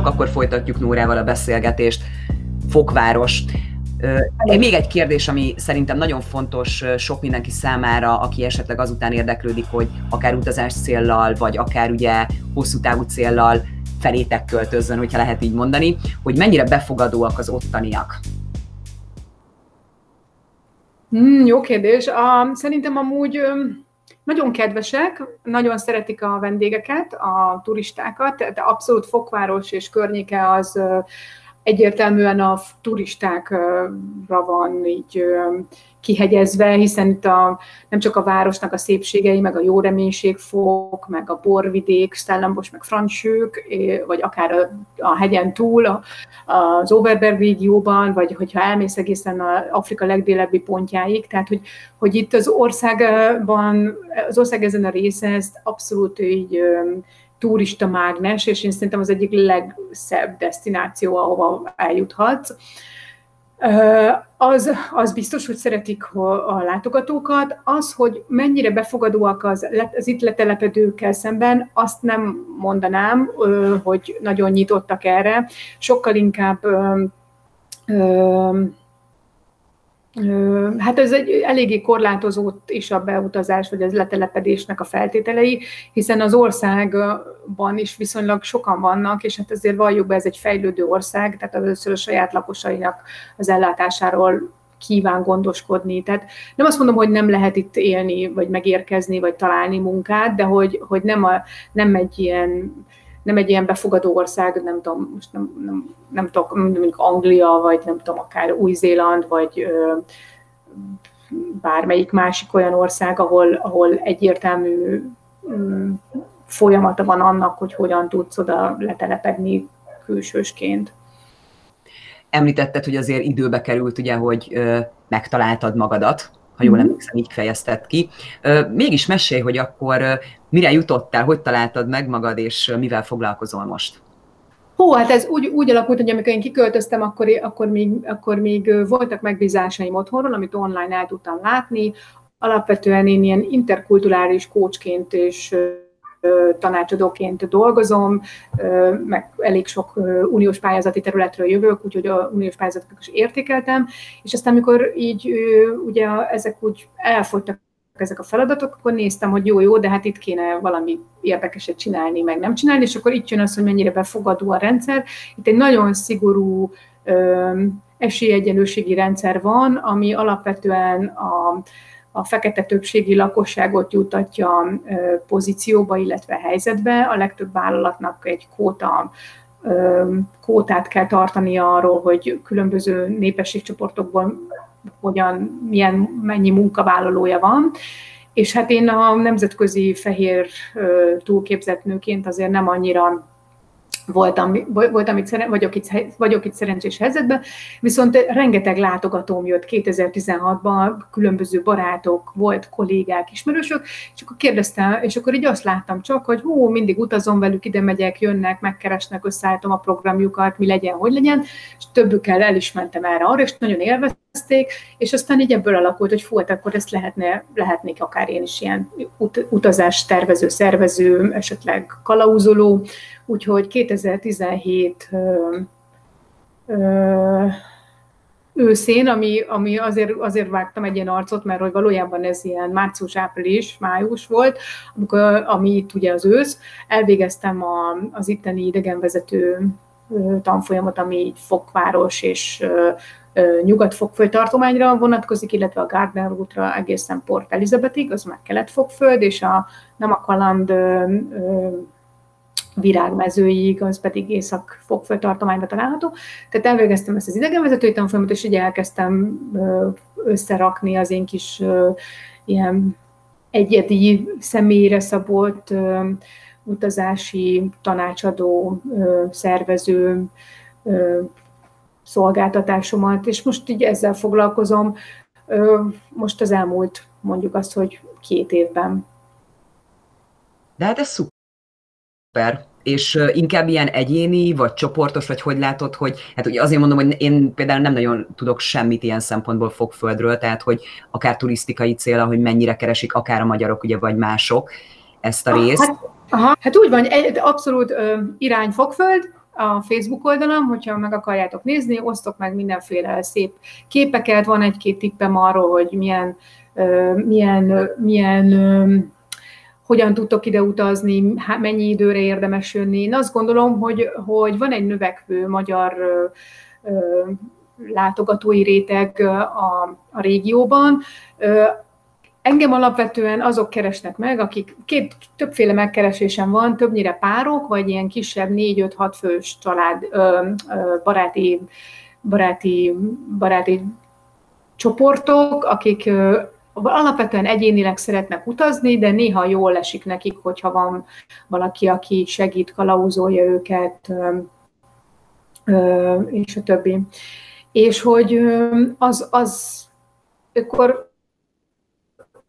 Sziasztok, akkor folytatjuk Nórával a beszélgetést. Fokváros. Még egy kérdés, ami szerintem nagyon fontos sok mindenki számára, aki esetleg azután érdeklődik, hogy akár utazás céllal, vagy akár ugye hosszú távú céllal felétek költözzön, hogyha lehet így mondani, hogy mennyire befogadóak az ottaniak. Mm, jó kérdés. A, szerintem amúgy nagyon kedvesek, nagyon szeretik a vendégeket, a turistákat, de abszolút Fokváros és környéke az egyértelműen a turistákra van így kihegyezve, hiszen itt a, nem csak a városnak a szépségei, meg a jó reménységfok, meg a borvidék, Stellenbosch, meg Francsők, vagy akár a, a hegyen túl, az Overberg régióban, vagy hogyha elmész egészen az Afrika legdélebbi pontjáig, tehát hogy, hogy itt az országban, az ország ezen a része ezt abszolút így turista mágnes, és én szerintem az egyik legszebb destináció, ahova eljuthatsz. Az, az biztos, hogy szeretik a látogatókat. Az, hogy mennyire befogadóak az, az itt letelepedőkkel szemben, azt nem mondanám, hogy nagyon nyitottak erre. Sokkal inkább Hát ez egy eléggé korlátozott is a beutazás, vagy az letelepedésnek a feltételei, hiszen az országban is viszonylag sokan vannak, és hát azért valljuk be, ez egy fejlődő ország, tehát először a saját lakosainak az ellátásáról kíván gondoskodni. Tehát nem azt mondom, hogy nem lehet itt élni, vagy megérkezni, vagy találni munkát, de hogy, hogy nem, a, nem egy ilyen nem egy ilyen befogadó ország, nem tudom, most nem, nem, nem tudom, mondjuk Anglia, vagy nem tudom, akár Új-Zéland, vagy ö, bármelyik másik olyan ország, ahol, ahol egyértelmű ö, folyamata van annak, hogy hogyan tudsz oda letelepedni külsősként. Említetted, hogy azért időbe került, ugye, hogy ö, megtaláltad magadat, ha jól mhm. emlékszem, így fejezted ki. Mégis mesélj, hogy akkor mire jutottál, hogy találtad meg magad, és mivel foglalkozol most? Hó, hát ez úgy, úgy alakult, hogy amikor én kiköltöztem, akkor, akkor, még, akkor még voltak megbízásaim otthonról, amit online el tudtam látni. Alapvetően én ilyen interkulturális kócsként és tanácsadóként dolgozom, meg elég sok uniós pályázati területről jövök, úgyhogy a uniós pályázatokat is értékeltem, és aztán amikor így ugye ezek úgy elfogytak ezek a feladatok, akkor néztem, hogy jó, jó, de hát itt kéne valami érdekeset csinálni, meg nem csinálni, és akkor itt jön az, hogy mennyire befogadó a rendszer. Itt egy nagyon szigorú esélyegyenlőségi rendszer van, ami alapvetően a a fekete többségi lakosságot jutatja pozícióba, illetve helyzetbe. A legtöbb vállalatnak egy kóta kótát kell tartani arról, hogy különböző népességcsoportokból hogyan, milyen, mennyi munkavállalója van. És hát én a nemzetközi fehér túlképzett nőként azért nem annyira voltam, voltam itt, vagyok, itt, vagyok itt szerencsés helyzetben, viszont rengeteg látogatóm jött. 2016-ban, különböző barátok, volt kollégák, ismerősök, és akkor kérdeztem, és akkor így azt láttam csak, hogy hú, mindig utazom velük, ide megyek, jönnek, megkeresnek, összeállítom a programjukat, mi legyen, hogy legyen, és többükkel el is mentem erre arra, és nagyon élvezték, és aztán így ebből alakult, hogy fú, hát akkor ezt lehetne, lehetnék akár én is ilyen ut- utazás tervező, szervező, esetleg kalauzoló, Úgyhogy 2017 ö, ö, őszén, ami, ami azért, azért vágtam egy ilyen arcot, mert hogy valójában ez ilyen március, április, május volt, amikor, ami itt ugye az ősz, elvégeztem a, az itteni idegenvezető tanfolyamot, ami Fokváros és nyugat-fokföld tartományra vonatkozik, illetve a Gardner útra egészen Port Elizabetig, az meg kelet-fokföld, és a nem a kaland virágmezőig, az pedig észak-fokföld tartományban található. Tehát elvégeztem ezt az idegenvezetői tanfolyamot, és így elkezdtem összerakni az én kis ilyen egyedi személyre szabott utazási tanácsadó, szervező szolgáltatásomat, és most így ezzel foglalkozom. Most az elmúlt mondjuk azt, hogy két évben. De hát ez szuper és inkább ilyen egyéni, vagy csoportos, vagy hogy látod, hogy, hát ugye azért mondom, hogy én például nem nagyon tudok semmit ilyen szempontból fogföldről, tehát hogy akár turisztikai cél, hogy mennyire keresik, akár a magyarok, ugye, vagy mások ezt a részt. Hát, aha, hát úgy van, egy, abszolút ö, irány fogföld, a Facebook oldalam, hogyha meg akarjátok nézni, osztok meg mindenféle szép képeket, van egy-két tippem arról, hogy milyen, milyen, milyen hogyan tudtok ide utazni, mennyi időre érdemes jönni. Én azt gondolom, hogy, hogy van egy növekvő magyar látogatói réteg a, a régióban. Engem alapvetően azok keresnek meg, akik két, többféle megkeresésem van, többnyire párok, vagy ilyen kisebb 4-5-6 fős család, ö, ö, baráti, baráti, baráti csoportok, akik ö, alapvetően egyénileg szeretnek utazni, de néha jól esik nekik, hogyha van valaki, aki segít, kalauzolja őket, és a többi. És hogy az, az akkor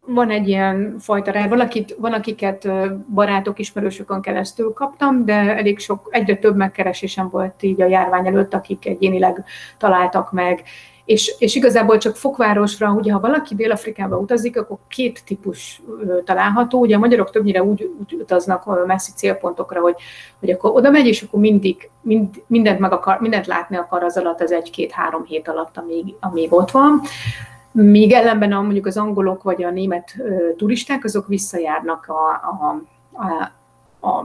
van egy ilyen fajta rá, valakit, van, akiket barátok, ismerősökön keresztül kaptam, de elég sok, egyre több megkeresésem volt így a járvány előtt, akik egyénileg találtak meg, és, és igazából csak Fokvárosra, ugye ha valaki Dél-Afrikába utazik, akkor két típus található. Ugye a magyarok többnyire úgy, úgy utaznak messzi célpontokra, hogy, hogy akkor oda megy, és akkor mindig mind, mindent, meg akar, mindent látni akar az alatt, az egy-két-három hét alatt, amíg, amíg ott van. Míg ellenben a, mondjuk az angolok vagy a német turisták, azok visszajárnak a, a, a, a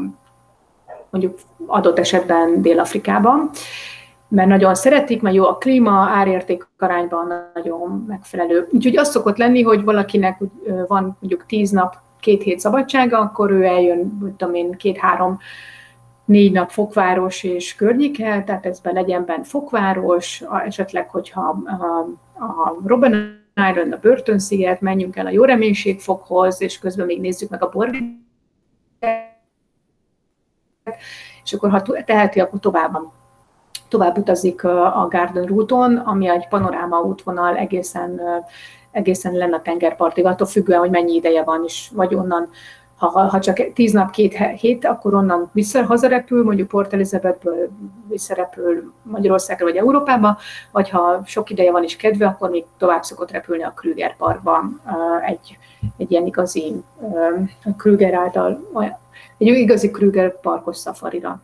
mondjuk adott esetben Dél-Afrikában mert nagyon szeretik, mert jó a klíma, árérték arányban nagyon megfelelő. Úgyhogy az szokott lenni, hogy valakinek van mondjuk tíz nap, két hét szabadsága, akkor ő eljön, tudom én, két-három négy nap fokváros és környéke, tehát ez be legyen bent fokváros, esetleg, hogyha a, Robben Island, a Börtönsziget, menjünk el a jó reménységfokhoz, és közben még nézzük meg a borgát, és akkor ha teheti, akkor tovább tovább utazik a Garden Routon, ami egy panoráma útvonal egészen, egészen lenne a tengerpartig, attól függően, hogy mennyi ideje van, és vagy onnan ha, ha csak tíz nap, két hét, akkor onnan vissza hazarepül, mondjuk Port Elizabethből visszarepül Magyarországra vagy Európába, vagy ha sok ideje van is kedve, akkor még tovább szokott repülni a Krüger Parkba egy, egy ilyen igazi Krüger által, egy igazi Krüger parkos szafarira.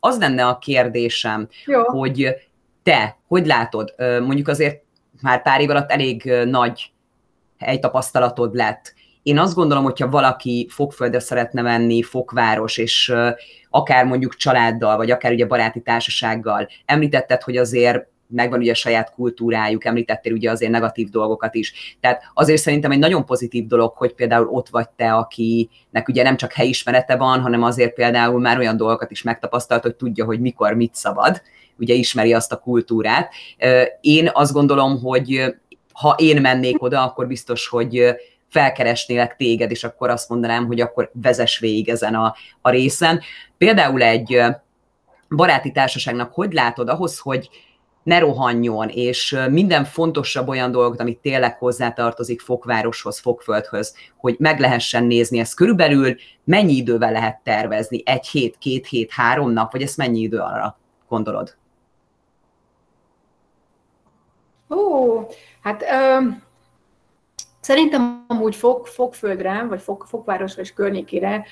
Az lenne a kérdésem, Jó. hogy te, hogy látod, mondjuk azért már pár év alatt elég nagy helytapasztalatod lett. Én azt gondolom, hogyha valaki fogföldre szeretne menni, fokváros, és akár mondjuk családdal, vagy akár ugye baráti társasággal, említetted, hogy azért megvan ugye a saját kultúrájuk, említettél ugye azért negatív dolgokat is. Tehát azért szerintem egy nagyon pozitív dolog, hogy például ott vagy te, akinek ugye nem csak helyismerete van, hanem azért például már olyan dolgokat is megtapasztalt, hogy tudja, hogy mikor mit szabad, ugye ismeri azt a kultúrát. Én azt gondolom, hogy ha én mennék oda, akkor biztos, hogy felkeresnélek téged, és akkor azt mondanám, hogy akkor vezess végig ezen a, a részen. Például egy baráti társaságnak hogy látod ahhoz, hogy ne rohanjon, és minden fontosabb olyan dolgot, amit tényleg hozzátartozik Fokvároshoz, Fokföldhöz, hogy meg lehessen nézni ezt körülbelül, mennyi idővel lehet tervezni? Egy hét, két hét, három nap, vagy ezt mennyi idő arra gondolod? Ó, hát szerintem amúgy fok, Fokföldre, vagy fok, Fokvárosra és környékére,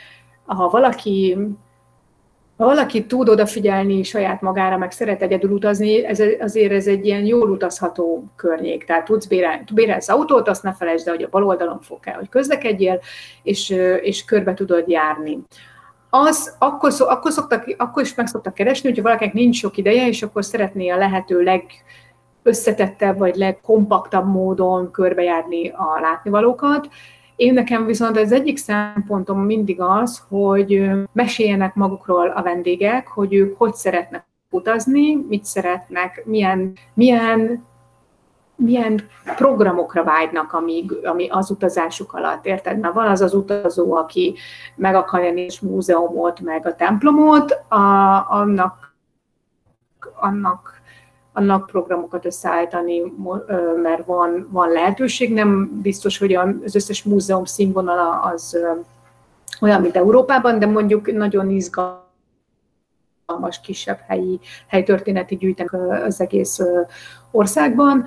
ha valaki ha valaki tud odafigyelni saját magára, meg szeret egyedül utazni, ez azért ez egy ilyen jól utazható környék. Tehát tudsz bérelni, bérelsz autót, azt ne felejtsd el, hogy a bal oldalon fog kell, hogy közlekedjél, és, és körbe tudod járni. Az, akkor, akkor, szoktak, akkor is meg szoktak keresni, hogyha valakinek nincs sok ideje, és akkor szeretné a lehető leg összetettebb vagy legkompaktabb módon körbejárni a látnivalókat, én nekem viszont az egyik szempontom mindig az, hogy meséljenek magukról a vendégek, hogy ők hogy szeretnek utazni, mit szeretnek, milyen, milyen milyen programokra vágynak amíg, ami az utazásuk alatt, érted? Mert van az az utazó, aki meg akarja nézni múzeumot, meg a templomot, a, annak, annak annak programokat összeállítani, mert van, van lehetőség. Nem biztos, hogy az összes múzeum színvonala az olyan, mint Európában, de mondjuk nagyon izgalmas kisebb helyi, helytörténeti gyűjtenek az egész országban.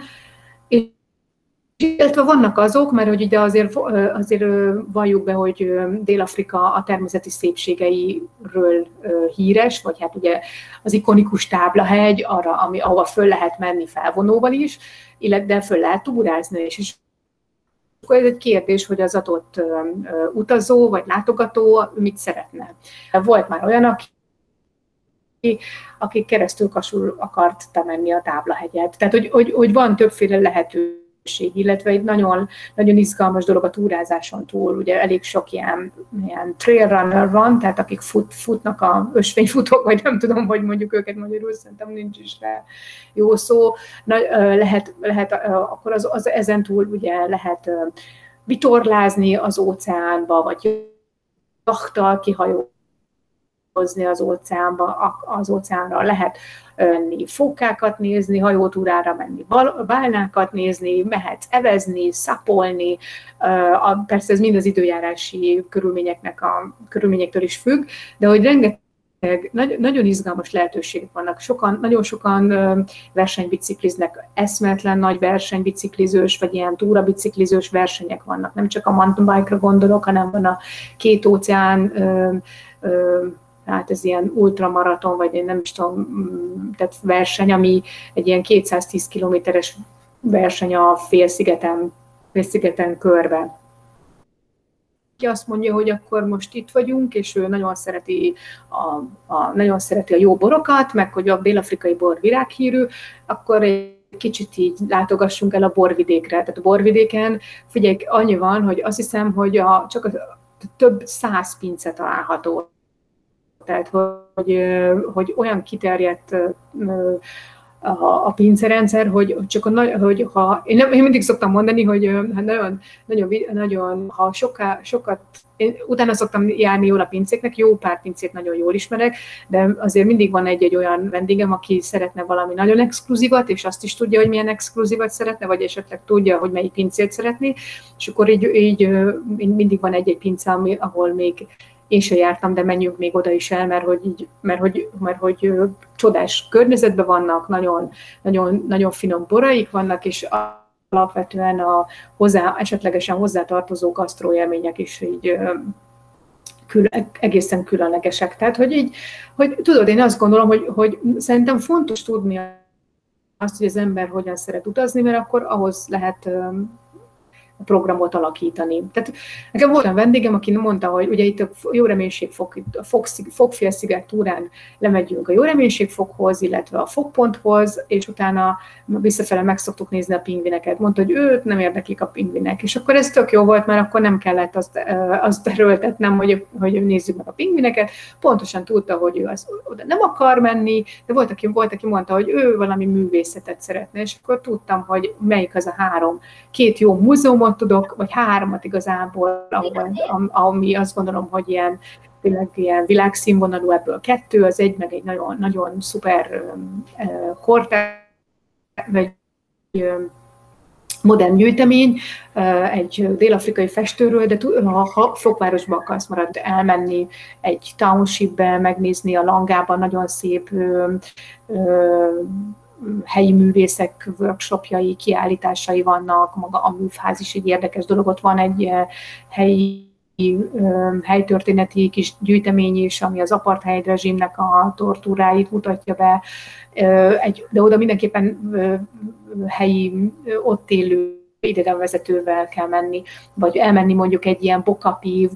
Illetve vannak azok, mert hogy ide azért, azért valljuk be, hogy Dél-Afrika a természeti szépségeiről híres, vagy hát ugye az ikonikus táblahegy, arra, ami, ahova föl lehet menni felvonóval is, illetve föl lehet túrázni is. És akkor ez egy kérdés, hogy az adott utazó vagy látogató mit szeretne. Volt már olyan, aki aki keresztül kasul akart menni a táblahegyet. Tehát, hogy, hogy, hogy van többféle lehető illetve egy nagyon, nagyon izgalmas dolog a túrázáson túl, ugye elég sok ilyen, ilyen trail runner van, tehát akik fut, futnak a ösvényfutók, vagy nem tudom, hogy mondjuk őket magyarul, szerintem nincs is rá jó szó, Na, lehet, lehet akkor az, az ezen túl ugye lehet vitorlázni az óceánba, vagy jachttal kihajózni az óceánba, az óceánra lehet menni fókákat nézni, hajótúrára menni, bálnákat nézni, mehetsz evezni, szapolni, persze ez mind az időjárási körülményeknek a körülményektől is függ, de hogy rengeteg nagyon izgalmas lehetőségek vannak. Sokan, nagyon sokan versenybicikliznek, eszmetlen nagy versenybiciklizős, vagy ilyen túrabiciklizős versenyek vannak. Nem csak a mountain bike-ra gondolok, hanem van a két óceán hát ez ilyen ultramaraton, vagy én nem is tudom, mm, tehát verseny, ami egy ilyen 210 kilométeres verseny a félszigeten, félszigeten körbe. Ki azt mondja, hogy akkor most itt vagyunk, és ő nagyon szereti a, a, nagyon szereti a jó borokat, meg hogy a dél-afrikai bor virághírű, akkor egy kicsit így látogassunk el a borvidékre. Tehát a borvidéken, figyelj, annyi van, hogy azt hiszem, hogy a, csak a, több száz pince található tehát, hogy, hogy olyan kiterjedt a, a pincerendszer, hogy csak a, hogy ha, én, nem, én mindig szoktam mondani, hogy hát nagyon, nagyon, nagyon, ha soká, sokat, én utána szoktam járni jól a pincéknek, jó pár pincét nagyon jól ismerek, de azért mindig van egy-egy olyan vendégem, aki szeretne valami nagyon exkluzívat, és azt is tudja, hogy milyen exkluzívat szeretne, vagy esetleg tudja, hogy melyik pincét szeretné, és akkor így, így mindig van egy-egy pince, ahol még én se jártam, de menjünk még oda is el, mert hogy, így, mert hogy, mert hogy csodás környezetben vannak, nagyon, nagyon, nagyon finom boraik vannak, és alapvetően a hozzá, esetlegesen hozzátartozó gasztróélmények is így kül, egészen különlegesek. Tehát, hogy így, hogy tudod, én azt gondolom, hogy, hogy szerintem fontos tudni azt, hogy az ember hogyan szeret utazni, mert akkor ahhoz lehet programot alakítani. Tehát nekem volt olyan vendégem, aki mondta, hogy ugye itt a jó reménység fog, a fog, fogfélsziget túrán lemegyünk a jó reménység foghoz, illetve a fogponthoz, és utána visszafele meg szoktuk nézni a pingvineket. Mondta, hogy őt nem érdeklik a pingvinek. És akkor ez tök jó volt, mert akkor nem kellett azt, azt erőltetnem, hogy, hogy nézzük meg a pingvineket. Pontosan tudta, hogy ő az, oda nem akar menni, de volt aki, volt, aki mondta, hogy ő valami művészetet szeretne, és akkor tudtam, hogy melyik az a három. Két jó múzeum háromot tudok, vagy háromat igazából, ahol, ami azt gondolom, hogy ilyen tényleg ilyen világszínvonalú, ebből kettő, az egy, meg egy nagyon, nagyon szuper kortár, vagy modern gyűjtemény, egy dél-afrikai festőről, de ha Fokvárosba akarsz marad elmenni egy townshipbe, megnézni a langában nagyon szép helyi művészek workshopjai, kiállításai vannak, maga a műfáz is egy érdekes dolog, ott van egy eh, helyi helytörténeti kis gyűjtemény is, ami az apartheid rezsimnek a tortúráit mutatja be, egy, de oda mindenképpen helyi, ott élő idegenvezetővel kell menni, vagy elmenni mondjuk egy ilyen bokapív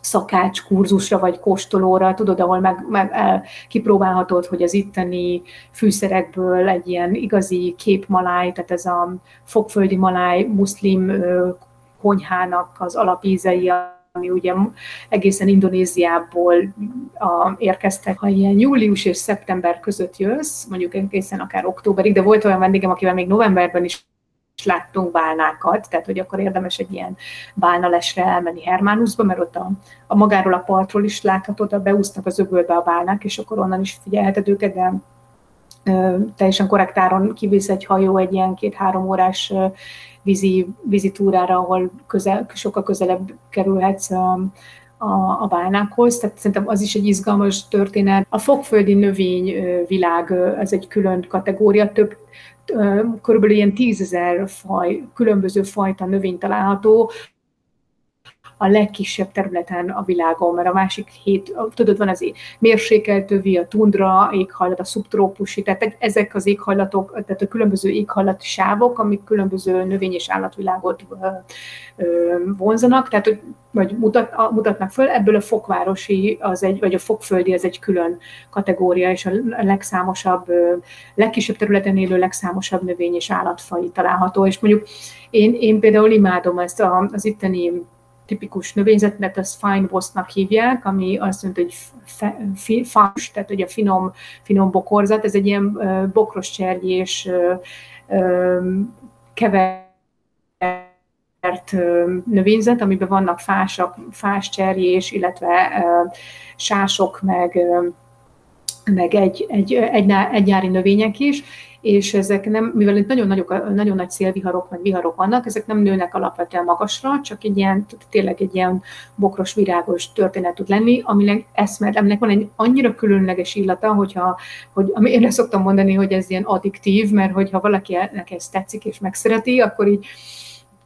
szakács kurzusra vagy kóstolóra, tudod, ahol meg, meg el, kipróbálhatod, hogy az itteni fűszerekből egy ilyen igazi képmaláj, tehát ez a fogföldi maláj muszlim konyhának az alapízei, ami ugye egészen Indonéziából a, érkeztek. Ha ilyen július és szeptember között jössz, mondjuk egészen akár októberig, de volt olyan vendégem, akivel még novemberben is láttunk bálnákat, tehát hogy akkor érdemes egy ilyen bálnalesre elmenni Hermánuszba, mert ott a, a magáról a partról is láthatod, a beúsznak az öbölbe a bálnák, és akkor onnan is figyelheted őket, de ö, teljesen korrektáron kivisz egy hajó egy ilyen két-három órás ö, vízi, vízi túrára, ahol közel, sokkal közelebb kerülhetsz a, a, a bálnákhoz, tehát szerintem az is egy izgalmas történet. A fogföldi növényvilág, ez egy külön kategória, több körülbelül ilyen tízezer faj, különböző fajta növény található, a legkisebb területen a világon, mert a másik hét, tudod, van az mérsékelt övi, a tundra éghajlat, a szubtrópusi, tehát ezek az éghajlatok, tehát a különböző éghajlati sávok, amik különböző növény- és állatvilágot vonzanak, tehát hogy vagy mutat, mutatnak föl, ebből a fokvárosi, az egy, vagy a fokföldi, az egy külön kategória, és a legszámosabb, legkisebb területen élő legszámosabb növény és állatfaj található, és mondjuk én, én például imádom ezt az itteni tipikus növényzetet, az fine bossnak hívják, ami azt mondja, hogy fás, tehát hogy a finom, finom bokorzat, ez egy ilyen bokros cserjés kevert növényzet, amiben vannak fásak, fás cserjés, illetve sások, meg, meg egy, egy, egy, egy nyári növények is, és ezek nem, mivel itt nagyon, nagyok, nagyon nagy szélviharok, meg viharok vannak, ezek nem nőnek alapvetően magasra, csak egy ilyen, tényleg egy ilyen bokros, virágos történet tud lenni, aminek eszmed, aminek van egy annyira különleges illata, hogyha, hogy ami én szoktam mondani, hogy ez ilyen addiktív, mert hogyha valakinek ez tetszik és megszereti, akkor így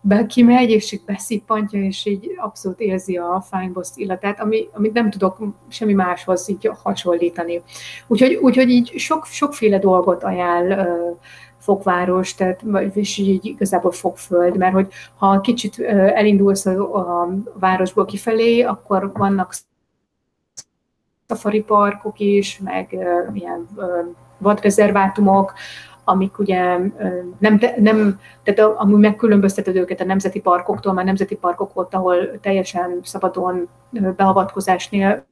be, kimegy, és így beszippantja, és így abszolút érzi a fine boss illatát, ami, amit nem tudok semmi máshoz így hasonlítani. Úgyhogy, úgyhogy így sok, sokféle dolgot ajánl uh, fokváros, tehát, és így igazából fogföld, mert hogy ha kicsit elindulsz a, a városból kifelé, akkor vannak safari parkok is, meg uh, ilyen uh, vadrezervátumok, amik ugye nem, nem tehát amúgy megkülönbözteted őket a nemzeti parkoktól, már nemzeti parkok volt, ahol teljesen szabadon beavatkozásnél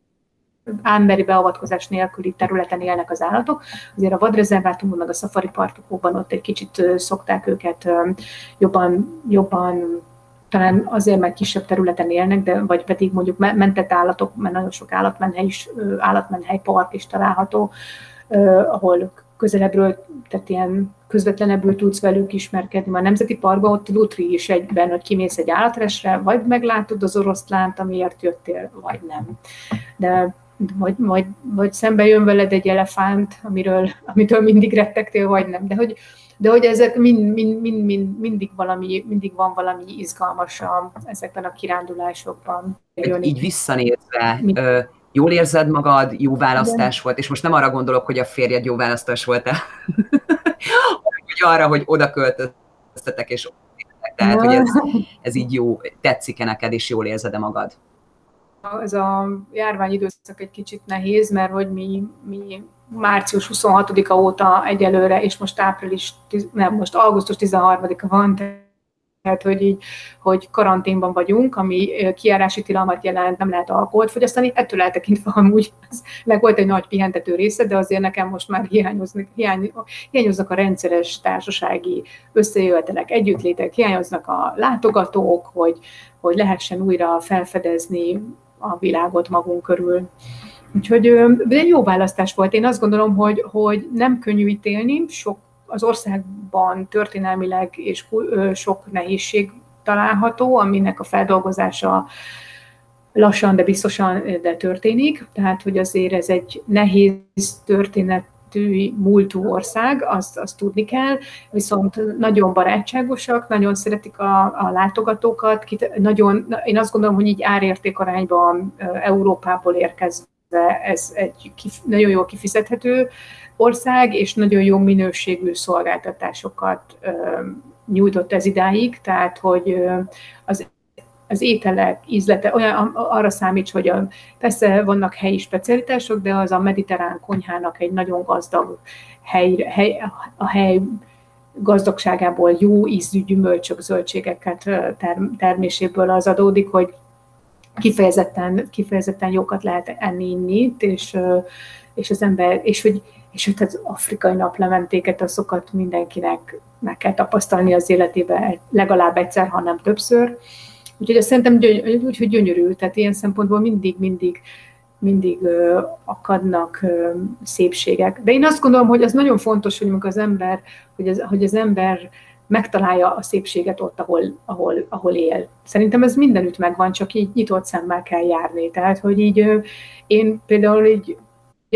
ámberi beavatkozás nélküli területen élnek az állatok. Azért a vadrezervátumban, meg a szafari parkokban ott egy kicsit szokták őket jobban, jobban talán azért, mert kisebb területen élnek, de vagy pedig mondjuk mentett állatok, mert nagyon sok állatmenhely is, állatmenhely park is található, ahol közelebbről, tehát ilyen közvetlenebbül tudsz velük ismerkedni. Már a Nemzeti Parkban ott Lutri is egyben, hogy kimész egy állatresre, vagy meglátod az oroszlánt, amiért jöttél, vagy nem. De vagy, vagy, vagy szembe jön veled egy elefánt, amiről, amitől mindig rettegtél, vagy nem. De hogy, de hogy ezek mind, mind, mind, mind, mindig, valami, mindig van valami izgalmas a, ezekben a kirándulásokban. Így visszanézve, ö, jól érzed magad, jó választás Igen. volt, és most nem arra gondolok, hogy a férjed jó választás volt-e, hogy arra, hogy oda költöztetek, és tehát, hogy ez, ez így jó, tetszik-e neked, és jól érzed-e magad? Ez a járványidőszak egy kicsit nehéz, mert hogy mi, mi március 26-a óta egyelőre, és most április, nem, most augusztus 13-a van, tehát hogy így, hogy karanténban vagyunk, ami kiárási tilalmat jelent, nem lehet alkoholt fogyasztani, ettől eltekintve amúgy meg volt egy nagy pihentető része, de azért nekem most már hiányoznak, hiány, hiányoznak a rendszeres társasági összejövetelek, együttlétek, hiányoznak a látogatók, hogy, hogy lehessen újra felfedezni a világot magunk körül. Úgyhogy de jó választás volt. Én azt gondolom, hogy, hogy nem könnyű ítélni, sok az országban történelmileg és sok nehézség található, aminek a feldolgozása lassan, de biztosan de történik. Tehát, hogy azért ez egy nehéz történetű múltú ország, azt, azt tudni kell, viszont nagyon barátságosak, nagyon szeretik a, a látogatókat, nagyon, én azt gondolom, hogy így árérték arányban Európából érkezve ez egy kif, nagyon jól kifizethető ország, és nagyon jó minőségű szolgáltatásokat nyújtott ez idáig, tehát hogy az az ételek ízlete, olyan, arra számíts, hogy a, persze vannak helyi specialitások, de az a mediterrán konyhának egy nagyon gazdag hely, hely a hely gazdagságából jó ízű gyümölcsök, zöldségeket terméséből az adódik, hogy kifejezetten, kifejezetten jókat lehet enni, inni, és, és az ember, és hogy és hogy az afrikai naplementéket, azokat mindenkinek meg kell tapasztalni az életébe legalább egyszer, ha nem többször. Úgyhogy azt szerintem gyöny- úgy, hogy gyönyörű, tehát ilyen szempontból mindig, mindig, mindig ö, akadnak ö, szépségek. De én azt gondolom, hogy az nagyon fontos, hogy az ember, hogy az, hogy az ember megtalálja a szépséget ott, ahol, ahol, ahol él. Szerintem ez mindenütt megvan, csak így nyitott szemmel kell járni. Tehát, hogy így én például így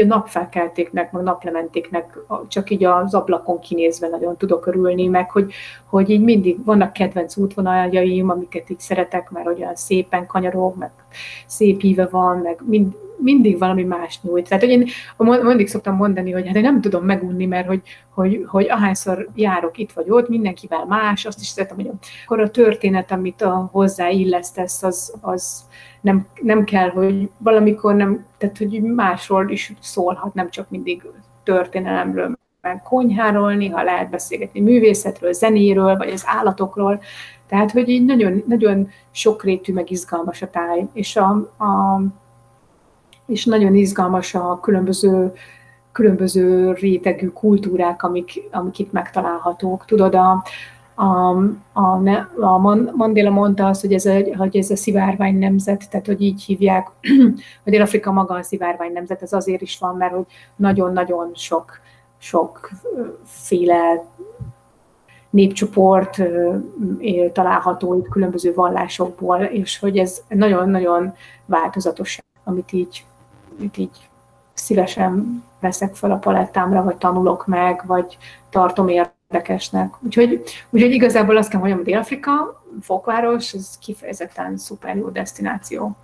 a napfelkeltéknek, meg naplementéknek csak így az ablakon kinézve nagyon tudok örülni, meg hogy, hogy így mindig vannak kedvenc útvonaljaim, amiket így szeretek, mert olyan szépen kanyarog, meg szép íve van, meg mind, mindig valami más nyújt. Tehát, hogy én mindig szoktam mondani, hogy hát én nem tudom megunni, mert hogy, hogy, hogy ahányszor járok itt vagy ott, mindenkivel más, azt is szeretem, hogy akkor a történet, amit a hozzáillesztesz, az, az nem, nem kell, hogy valamikor nem, tehát hogy másról is szólhat, nem csak mindig történelemről, meg konyháról, néha lehet beszélgetni művészetről, zenéről, vagy az állatokról. Tehát, hogy így nagyon, nagyon sokrétű, meg izgalmas a táj, és, a, a, és nagyon izgalmas a különböző különböző rétegű kultúrák, amik, amik itt megtalálhatók. Tudod, a, a, a, a Mandela mondta azt, hogy ez, a, hogy ez a szivárvány nemzet, tehát hogy így hívják, hogy Dél-Afrika maga a szivárvány nemzet, ez azért is van, mert hogy nagyon-nagyon sok, sokféle népcsoport található itt különböző vallásokból, és hogy ez nagyon-nagyon változatos, amit így, amit így szívesen veszek fel a palettámra, vagy tanulok meg, vagy tartom érdekesnek. Úgyhogy, úgyhogy igazából azt kell mondjam, hogy Dél-Afrika, fokváros, ez kifejezetten szuper jó destináció.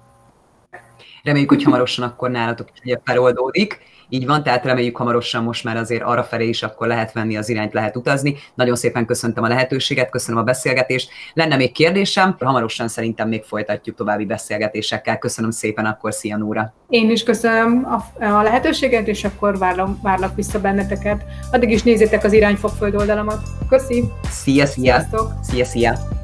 Reméljük, hogy hamarosan akkor nálatok is feloldódik. Így van, tehát reméljük hamarosan most már azért arra felé is akkor lehet venni az irányt, lehet utazni. Nagyon szépen köszöntöm a lehetőséget, köszönöm a beszélgetést. Lenne még kérdésem, hamarosan szerintem még folytatjuk további beszélgetésekkel. Köszönöm szépen akkor, szia Nóra! Én is köszönöm a, a lehetőséget, és akkor várlak, várlak vissza benneteket. Addig is nézzétek az irányfogföld oldalamat. Köszi! Szia, szia! Sziasztok. Szia, szia!